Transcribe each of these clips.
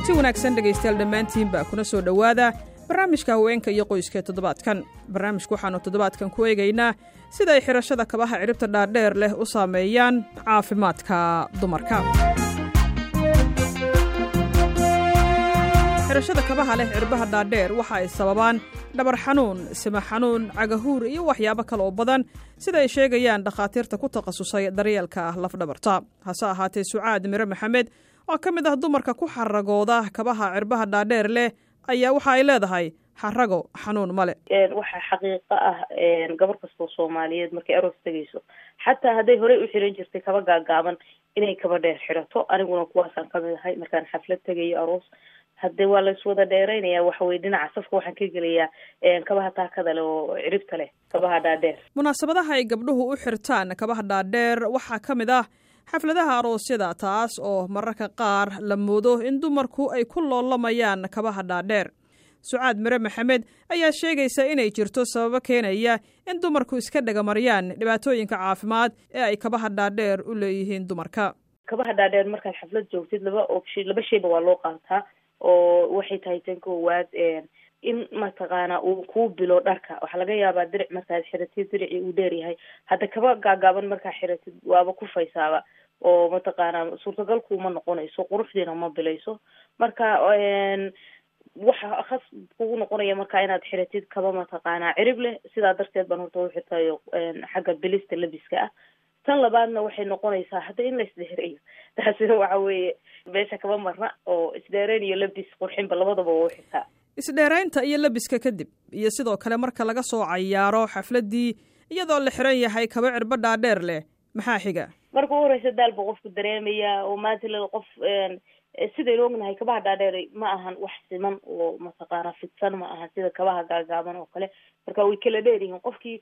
kulanti wanaagsan dhegaystayaal dhammaantiinba kuna soo dhowaada barnaamijka haweenka iyo qoyska ee toddobaadkan. Barnaamijka waxaannu toddobaadkan ku eegaynaa sida ay xidhashada kabaha cidhibta dhaadheer leh u saameeyaan caafimaadka dumarka. Xidhashada kabaha leh cirbaha dhaadheer waxa ay sababaan dhabar xanuun sima xanuun cagahuur iyo waxyaabo kale oo badan sida ay sheegayaan dhakhaatiirta ku takhasusay daryeelka ah lafdhabarta. Hase ahaatee sucaad mire maxamed oo ka mid ah dumarka ku xaragooda kabaha cirbaha dhaadheer leh ayaa waxa ay leedahay xarago xanuun male waxaa xaqiiqo ah gabar kastoo soomaaliyeed markay aroos tegayso. Xataa hadday horey u xiran jirtay kaba gaagaaban inay kaba dheer xirato aniguna kuwaasaan ka mid ahay markaan xaflad tegayo aroos. Hadde waa la iswada dheeraynaya dhinaca safka waxaan ka gelayaa kabaha taakada leh oo ciribta leh kabaha dhaadheer. Munaasabadaha ay gabdhuhu u xirtaan kabaha dhaadheer waxaa ka mid ah xafladaha aroosyada taas oo mararka qaar la moodo in dumarku ay ku loolamayaan kabaha dhaadheer. Sucaad mire maxamed ayaa sheegaysa inay jirto sababo keenaya in dumarku iska dhegamaryaan dhibaatooyinka caafimaad ee ay kabaha dhaadheer u leeyihiin dumarka. Kabaha dhaadheer markaad xaflad joogtid laba option laba shayba waa loo qaataa oo waxay tahay tan koowaad in mataqaana uu kuu bilo dharka. Waxaa laga yaabaa diric markaad xiratid diricii uu dheer yahay. Hadda kaba gaagaaban markaa xiratid waaba kufaysaaba oo mataqaana suurtagal kuuma noqonayso quruxdiina ma bilayso. Marka waxa khas kugu noqonaya marka inaad xiratid kaba mataqaanaa cirib leh sidaa darteed baan horta u xirtayo xagga bilista labiska ah. Tan labaadna waxay noqonaysaa hadda in la isdheereeyo. Taasina waxa weeye meesha kaba marna oo isdheereyn iyo labis qurxinba labadaba waa u xirtaa isdheeraynta iyo labiska kadib iyo sidoo kale marka laga soo cayaaro xafladdii iyadoo la xiran yahay kaba cirbo dhaadheer leh. Maxaa xiga marka u horeysa daal buu qofku dareemaya oo maanta le qof sidaynu ognahay kabaha dhaadheer ma ahan wax siman oo mataqaana fidsan ma ahan sida kabaha gaagaaban oo kale. Marka way kala dheer yihiin qofkii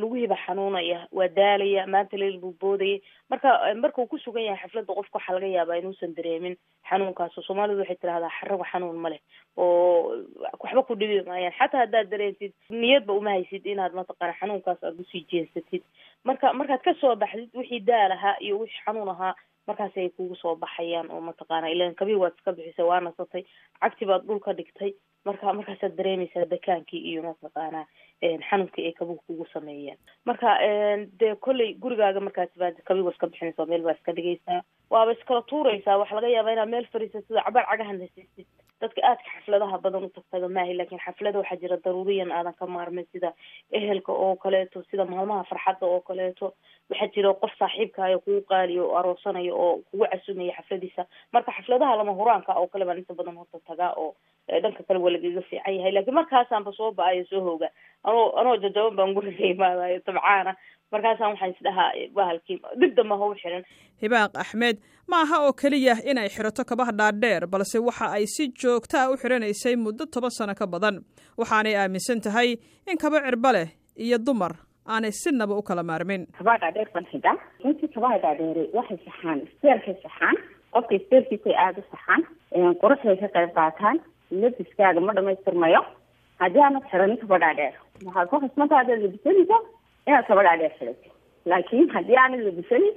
lugihiiba xanuunaya waa daalaya maanta leel buu boodayay marka markuu ku sugan yahay xafladda qofka waxaa laga yaabaa inuusan dareemin xanuunkaas. Oo soomaalidu waxay tidahdaa xarago xanuun ma leh oo waxba ku dhibi maayaan xataa haddaad dareentid niyadba uma haysid inaad mataqaana xanuunkaas aada u sii jeensatid marka markaad ka soo baxdid wixii daal ahaa iyo wixii xanuun ahaa markaasi ay kugu soo baxayaan oo mataqaana ilan kabii waad iska bixisay waa nasatay cagti baad dhulka dhigtay. Marka markaasaad dareemaysaa dakaankii iyo mataqaana xanuunkii ay kabuhu kugu sameeyeen. Marka dee kolley gurigaaga markaas baad kabii waa iska bixinaysa meel baa iska dhigaysaa. Waaba iskala tuuraysaa waxaa laga yaabaa inaad meel fadhiisatid cabaar cagahan hasisid dadka aadka xafladaha badan u tagtaga maahay laakiin xaflada waxaa jira daruuriyan aadan ka maarmin sida ehelka oo kaleeto sida maalmaha farxadda oo kaleeto. Waxaa jira qof saaxiibkaayo kugu qaaliyo oo aroosanayo oo kugu casumaya xafladiisa. Marka xafladaha lama huraanka oo kale baan inta badan horta tagaa oo dhanka kale waa lagaga fiican yahay. Laakiin markaasaanba soo ba'ayo soo hooga. Anoo anoo jajaban baan guriga imaadayo tabcaana markaasaan waxaan isdhahaa bahalkii dib damba ha u xiran hibaaq axmed ma aha oo keliya inay xirato kabaha dhaadheer balse waxa ay si joogta a u xiranaysay muddo toban sano ka badan. Waxaanay aaminsan tahay in kaba cirba leh iyo dumar aanay sinaba u kala maarmin. Kabaha dhaadheer baan xidhaa. Runtii kabaha dhaadheere waxay saxaan isbeelkay saxaan qofka isbeelkiisay aada u saxaan quruxday ka qayb qaataan labiskaaga ma dhamaystirmayo haddii aanad xiranin kaba dhaadheer waxaad ku khasmanta hadaad dhaadheer xidhato laakiin haddii aanad labisanin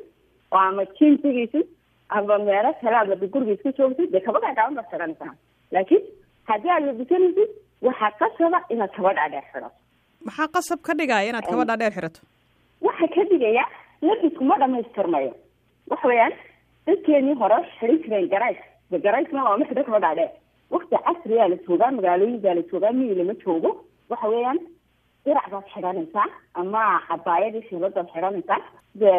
oo ama jiin tegaysid aba meelo kale aad laba guriga isku joogtid dee kaba dhaadhaaban baad xiranaysaa laakiin haddii aad labisanaysid waxaa qasaba inaad kaba dhaadheer xidhato maxaa qasab ka dhigaya inaad kaba dhaadheer xidhato waxa ka dhigaya labisku ma dhamaystirmayo waxa weeyaan dadkeenii hore xidhin jireen garays garaysna looma xidho kaba dhaadheer wakti casriyaa la joogaa magaalooyinkaa la joogaa miyi lama joogo waxa weeyaan dirac baad xidhanaysaa ama cabaayadii shiiladaad xidhanaysaa dee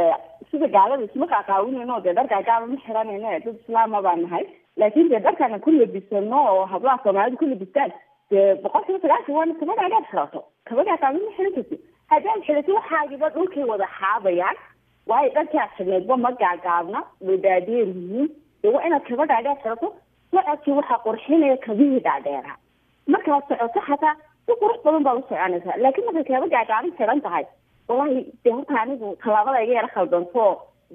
sida gaalada isma qaaqaawinayno dee dhar gaagaaba ma xidhanayno dad islaama baan nahay. Laakiin dee dharkaana ku labisano oo hablaha soomaalida ku labistaan dee boqol kiiba sagaashan waana kaba dhaadheer xidhato kaba gaagaaba ma xidhan kartid haddii aad xidhato waxaagiba dhulkay wada xaabayaan waayo dharkii aad xidhneydba ma gaagaabna way dhaadheer yihiin. Dee waa inaad kaba dhaadheer xidhato socodkii waxaa qurxinaya kabihii dhaadheera markaad socoto xataa si qurux badan baad u soconaysaa laakiin markay kaba gaagaaban xiran tahay wallahi dee horta anigu tallaabada iga yara khaldanto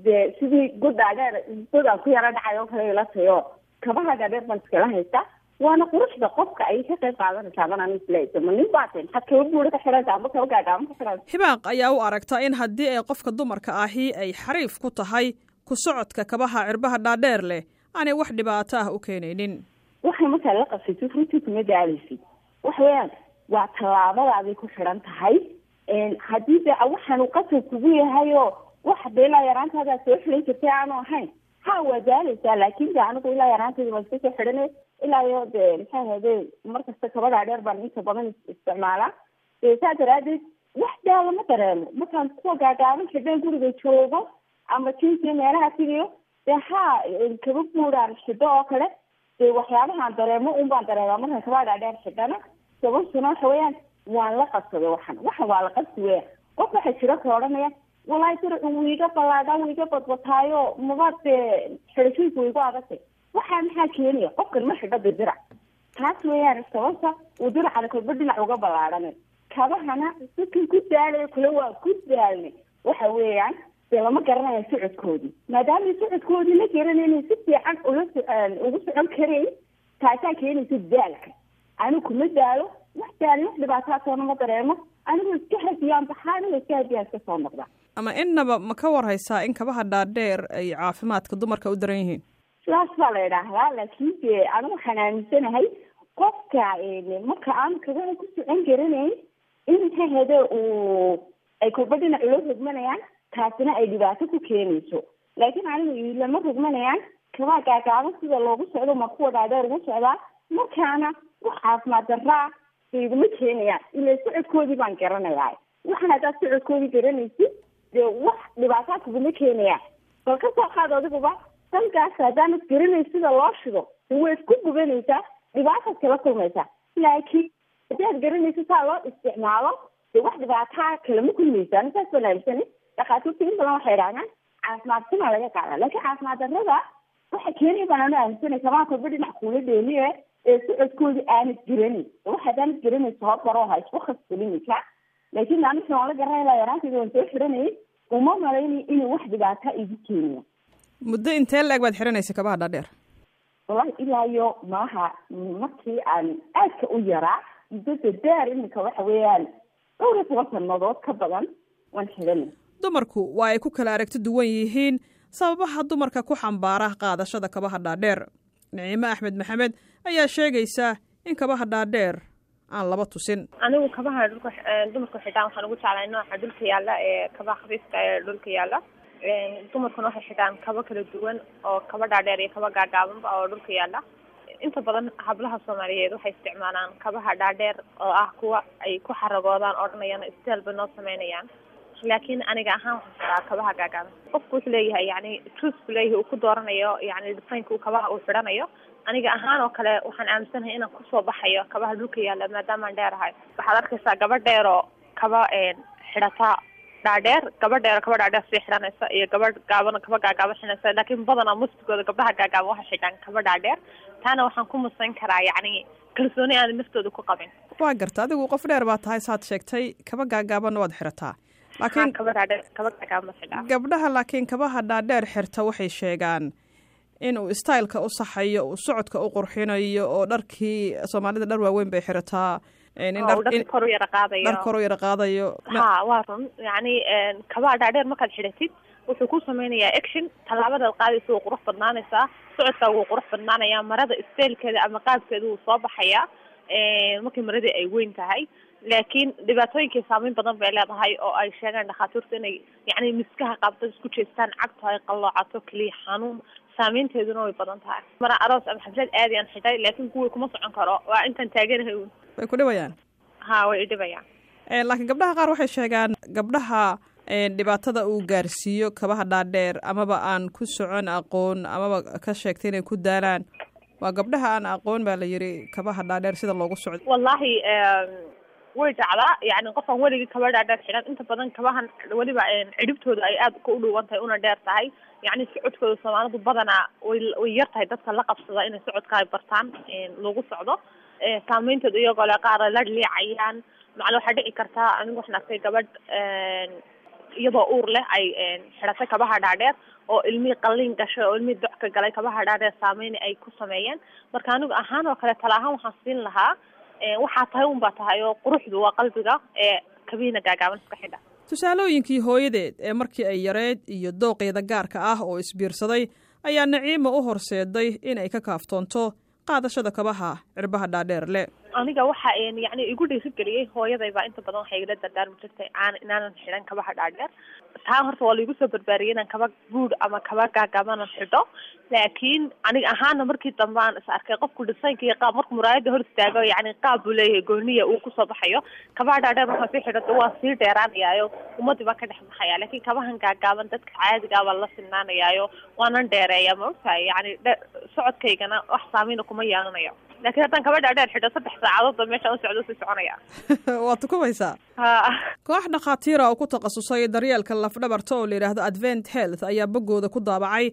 dee sidii god dhaadheer godaan ku yara dhacay oo kale ila tayo kabaha dhaadheer baan iskala haystaa waana quruxda qofka ayay ka qayb qaadanaysaa ban ani is leeyahay ma nin baate maxaad kaba buura ka xidhantaa ama kaba gaagaaban ka xidhanta hibaaq ayaa u aragta in haddii ay qofka dumarka ahi ay xariif ku tahay ku socodka kabaha cirbaha dhaadheer leh aanay wax dhibaato ah u keenaynin. Waxay markaa la qabsatid runtii kuma daaleysid waxa weeyaan waa tallaabadaaday ku xidhan tahay. Haddii de waxaanu qasab kugu yahay oo wax de ilaa yaraantaadaa soo xidhan jirtay aanu ahayn. Ha waa daaleysaa laakin de anigu ilaa yaraanteedi waan iska soo xidhanay ilaa iyo de maxaa hade markasta kabadhaa dheer baan inta badan isticmaalaa. Saa daraadeed wax daala ma dareemo. Markaan kuwa gaagaaban xidhan guriga joogo ama jinsiya meelaha sigiyo dee ha kaba buuraan xidho oo kale. Dee waxyaabahaan dareemo un baan dareemaa. Markaan kabadhaa dheer xidhana sababtuna waxa weeyaan waan la qabsaday waxan. Waxan waa la qabsi weya qof waxa jiro ka odhanaya walahi diracu wuu iga ballaadhaa wuu iga badbataayo maba dee xidhashooyinka wuu igu adagtay waxaa maxaa keenaya? Qofkan ma xidho de dirac taas weeyaan sababta uu diracana kolba dhinac uga ballaadhanay kabahana sikan ku daalay kule waa ku daalnay waxa weeyaan dee lama garanaya socodkoodii maadaama socodkoodii la garanayna si fiican ula ugu socon karayn taasaa keenaysa daalka anigu kuma daalo wax daali wax dhibaataatoona ma dareemo. Anigu iska hadiyaan baxaa anigu iska hadiyaan iska soo noqda. Ama innaba ma ka warhaysaa in kabaha dhaadheer ay caafimaadka dumarka u daran yihiin? Sidaas baa la idhaahdaa laakiin dee anigu waxaan aaminsanahay qofka marka aan kabaha ku socon garanayn in maxaa hede uu ay kolba dhinac ula rogmanayaan taasina ay dhibaato ku keenayso. Laakiin anigu lama rogmanayaan kabaha gaagaaban sida loogu socdo ma kuwa dhaadheer ugu socdaa markaana wax caafimaad daraa iguma keenayaan ila socodkoodii baan garanayaa waxan haddaad socodkoodii garanaysid dee wax dhibaataa kuguma keenayaan bal ka soo qaad adiguba dalkaas haddaanad garanay sida loo shido waad ku gubanaysaa dhibaataad kala kulmaysaa laakiin haddaad garanaysa saa loo isticmaalo dee wax dhibaataa kalama kulmaysaa saas baan aaminsani dhakhaatiirta in badan waxay idhahdaan caafimaad xumaa laga qaadaa laakiin caafimaad darrada waxa keenaya baan anu aaminsanay kamaa kolba dhinac kuula dheeliye socodkoodii aanad garanay wax haddaanad garanay soo baroo ha isku khasfulinaysaa laakiin aniga waan la garanay ilaa yaraanteeda waan soo xiranayay uma malaynay inuu wax dhibaata igu keenaya muddo intee la-eg baad xiranaysa kabaha dhaadheer wallahi ilaa iyo maaha markii aan aadka u yaraa muddada daar iminka waxa weeyaan dhowr iyo toban sanadood ka badan waan xiranay dumarku waa ay ku kala aragti duwan yihiin sababaha dumarka ku xambaara qaadashada kabaha dhaadheer niciime axmed maxamed ayaa sheegaysa in kabaha dhaadheer aan laba tusin. Anigu kabaha dhulka dumarka xidhaan waxaan ugu jeclay nooca dhulka yaalla ee kabaha khafiifka ee dhulka yaalla. Dumarkuna waxay xidhaan kaba kala duwan oo kaba dhaadheer iyo kaba gaagaabanba oo dhulka yaalla. Inta badan hablaha soomaaliyeed waxay isticmaalaan kabaha dhaadheer oo ah kuwa ay ku xaragoodaan odhanayaan steel bay noo sameynayaan laakiin aniga ahaan xidhaa kabaha gaagaaban. Qofku wuxuu leeyahay yani truth buu leeyahay uu ku dooranayo yani uu kabaha uu xidhanayo. Aniga ahaan oo kale waxaan aaminsanahay inaan ku soo baxayo kabaha dhulka yaalla maadaamaan dheerahay waxaad arkaysaa gaba dheer oo kaba xidhata dhaadheer. Gaba dheer kaba dhaadheer sii xidhanaysa iyo gaba gaaban kaba gaagaaban xidhanaysa. Laakiin badanaa mustigooda gabdhaha gaagaaban waxay xidhaan kaba dhaadheer. Taana waxaan ku musayn karaa yacni kalsooni aan naftooda ku qabin. Waa garta adigu qof dheer baa tahay saad sheegtay kaba gaagaabanna waad xidhataa laakiin gabdhaha laakiin kabaha dhaadheer xirta waxay sheegaan in uu styleka u saxayo uu socodka u qurxinayo oo dharkii soomaalida dhar waaweyn bay xirataa dhar kor u yara qaadayo. Ha waa run. Yacni kabaha dhaadheer markaad xidhatid wuxuu ku sameynayaa action tallaabadaad qaadaysa wuu qurux badnaanaysaa socodkaa wuu qurux badnaanayaa marada stylekeeda ama qaabkeeda wuu soo baxayaa markii maradii ay weyn tahay laakiin dhibaatooyinkii saameyn badan bay leedahay oo ay sheegaan dhakhaatiirtu inay yacni miskaha qaabdad isku jeestaan cagtu ay qalloocato keliya xanuun saameynteeduna way badan tahay mara aroos ama xaflad aadi aan xidhay laakiin kuwii kuma socon karo waa intaan taaganahay un way ku dhibayaan ha way idhibayaan laakiin gabdhaha qaar waxay sheegaan gabdhaha dhibaatada uu gaarsiiyo kabaha dhaadheer amaba aan ku socon aqoon amaba ka sheegtay inay ku daalaan waa gabdhaha aan aqoon baa la yidhi kabaha dhaadheer sida loogu socdo wallahi way dhacdaa yani qofaan weligii kaba dhaadheer xidhan inta badan kabahan weliba cidhibtooda ay aad ka u dhuwan tahay una dheer tahay yacni socodkooda soomaalidu badanaa way way yar tahay dadka la qabsada inay socodka ay bartaan lagu socdo saameynteedu iyagoo le qaar la liicayaan macala waxaa dhici kartaa anigu waxaan arkay gabadh iyadoo uur leh ay xidhatay kabaha dhaadheer oo ilmihii qalliin gashay oo ilmihii docka galay kabaha dhaadheer saameyn ay ku sameeyeen marka anigu ahaan oo kale tala ahaan waxaan siin lahaa waxaa tahay un baa tahay oo quruxdu waa qalbiga ee kabiina gaagaaban iska tusaalooyinkii hooyadeed ee markii ay yareed iyo dooqeeda gaarka ah oo isbiirsaday ayaa naciima u horseeday in ay ka kaaftoonto qaadashada kabaha cirbaha dhaadheer leh aniga waxa yani igu dhiirigeliyey hooyaday baa inta badan waxay igala dardaarmi jirtay aan inaanan xidhan kabaha dhaadheer taa horta waa laigu soo barbaariyay inaan kaba guud ama kaba gaagaabanan xidho. Laakiin aniga ahaana markii dambe aan is arkay qofku dhisaynka iyo qaab marku muraayada hor istaago yani qaab buu leeyahay gooniya uu ku soo baxayo. Kabaha dhaadheer markaan sii xidhato waa sii dheeraanayaayo ummadii baa ka dhex baxaya laakiin kabahan gaagaaban dadka caadigaa baa la sinnaanayaayo. Waanan dheereeya ma ogtahay? Yani socodkaygana wax saameyna kuma yeelanayo laakiin haddaan kaba dhaadheer xidho saddex saacadoodba meeshaan u socdo sii soconaya waad tukumaysaa koox dhakhaatiira oo ku takhasusay daryeelka lafdhabarta oo layidhaahdo advent health ayaa boggooda ku daabacay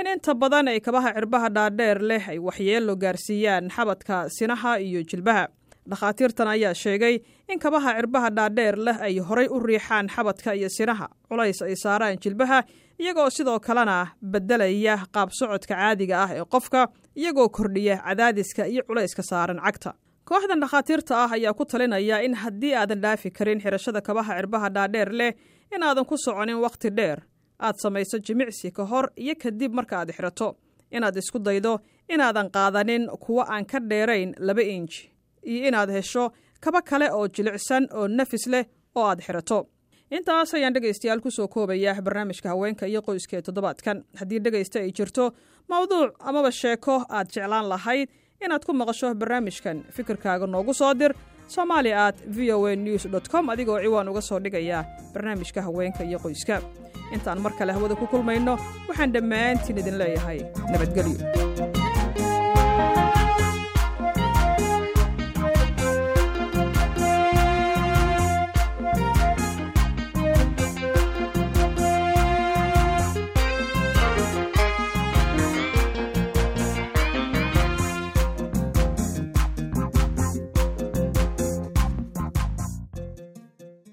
in inta badan ay kabaha cirbaha dhaadheer leh ay waxyeelo gaarsiiyaan xabadka sinaha iyo jilbaha dhakhaatiirtan ayaa sheegay in kabaha cirbaha dhaadheer leh ay horay u riixaan xabadka iyo sinaha culays ay saaraan jilbaha iyagoo sidoo kalena beddelaya qaab socodka caadiga ah ee qofka iyagoo kordhiya cadaadiska iyo culayska saaran cagta. Kooxdan dhakhaatiirta ah ayaa ku talinaya in haddii aadan dhaafi karin xidhashada kabaha cirbaha dhaadheer leh in aadan ku soconin wakhti dheer aad samayso jimicsi ka hor iyo kadib marka aad xidhato inaad isku daydo inaadan qaadanin kuwo aan ka dheerayn laba inj iyo inaad hesho kaba kale oo jilicsan oo nafis leh oo aad xidhato intaas ayaan dhegaystayaal ku soo koobaya barnaamijka haweenka iyo qoyska ee toddobaadkan. Haddii dhegaysta ay jirto mawduuc amaba sheeko aad jeclaan lahayd inaad ku maqasho barnaamijkan. Fikirkaaga noogu soo dir somali at v o a news dot com adigoo ciwaan uga soo dhigaya barnaamijka haweenka iyo qoyska. Intaan mar kale hawada ku kulmayno waxaan dhammaantiin idin leeyahay. Nabadgelyo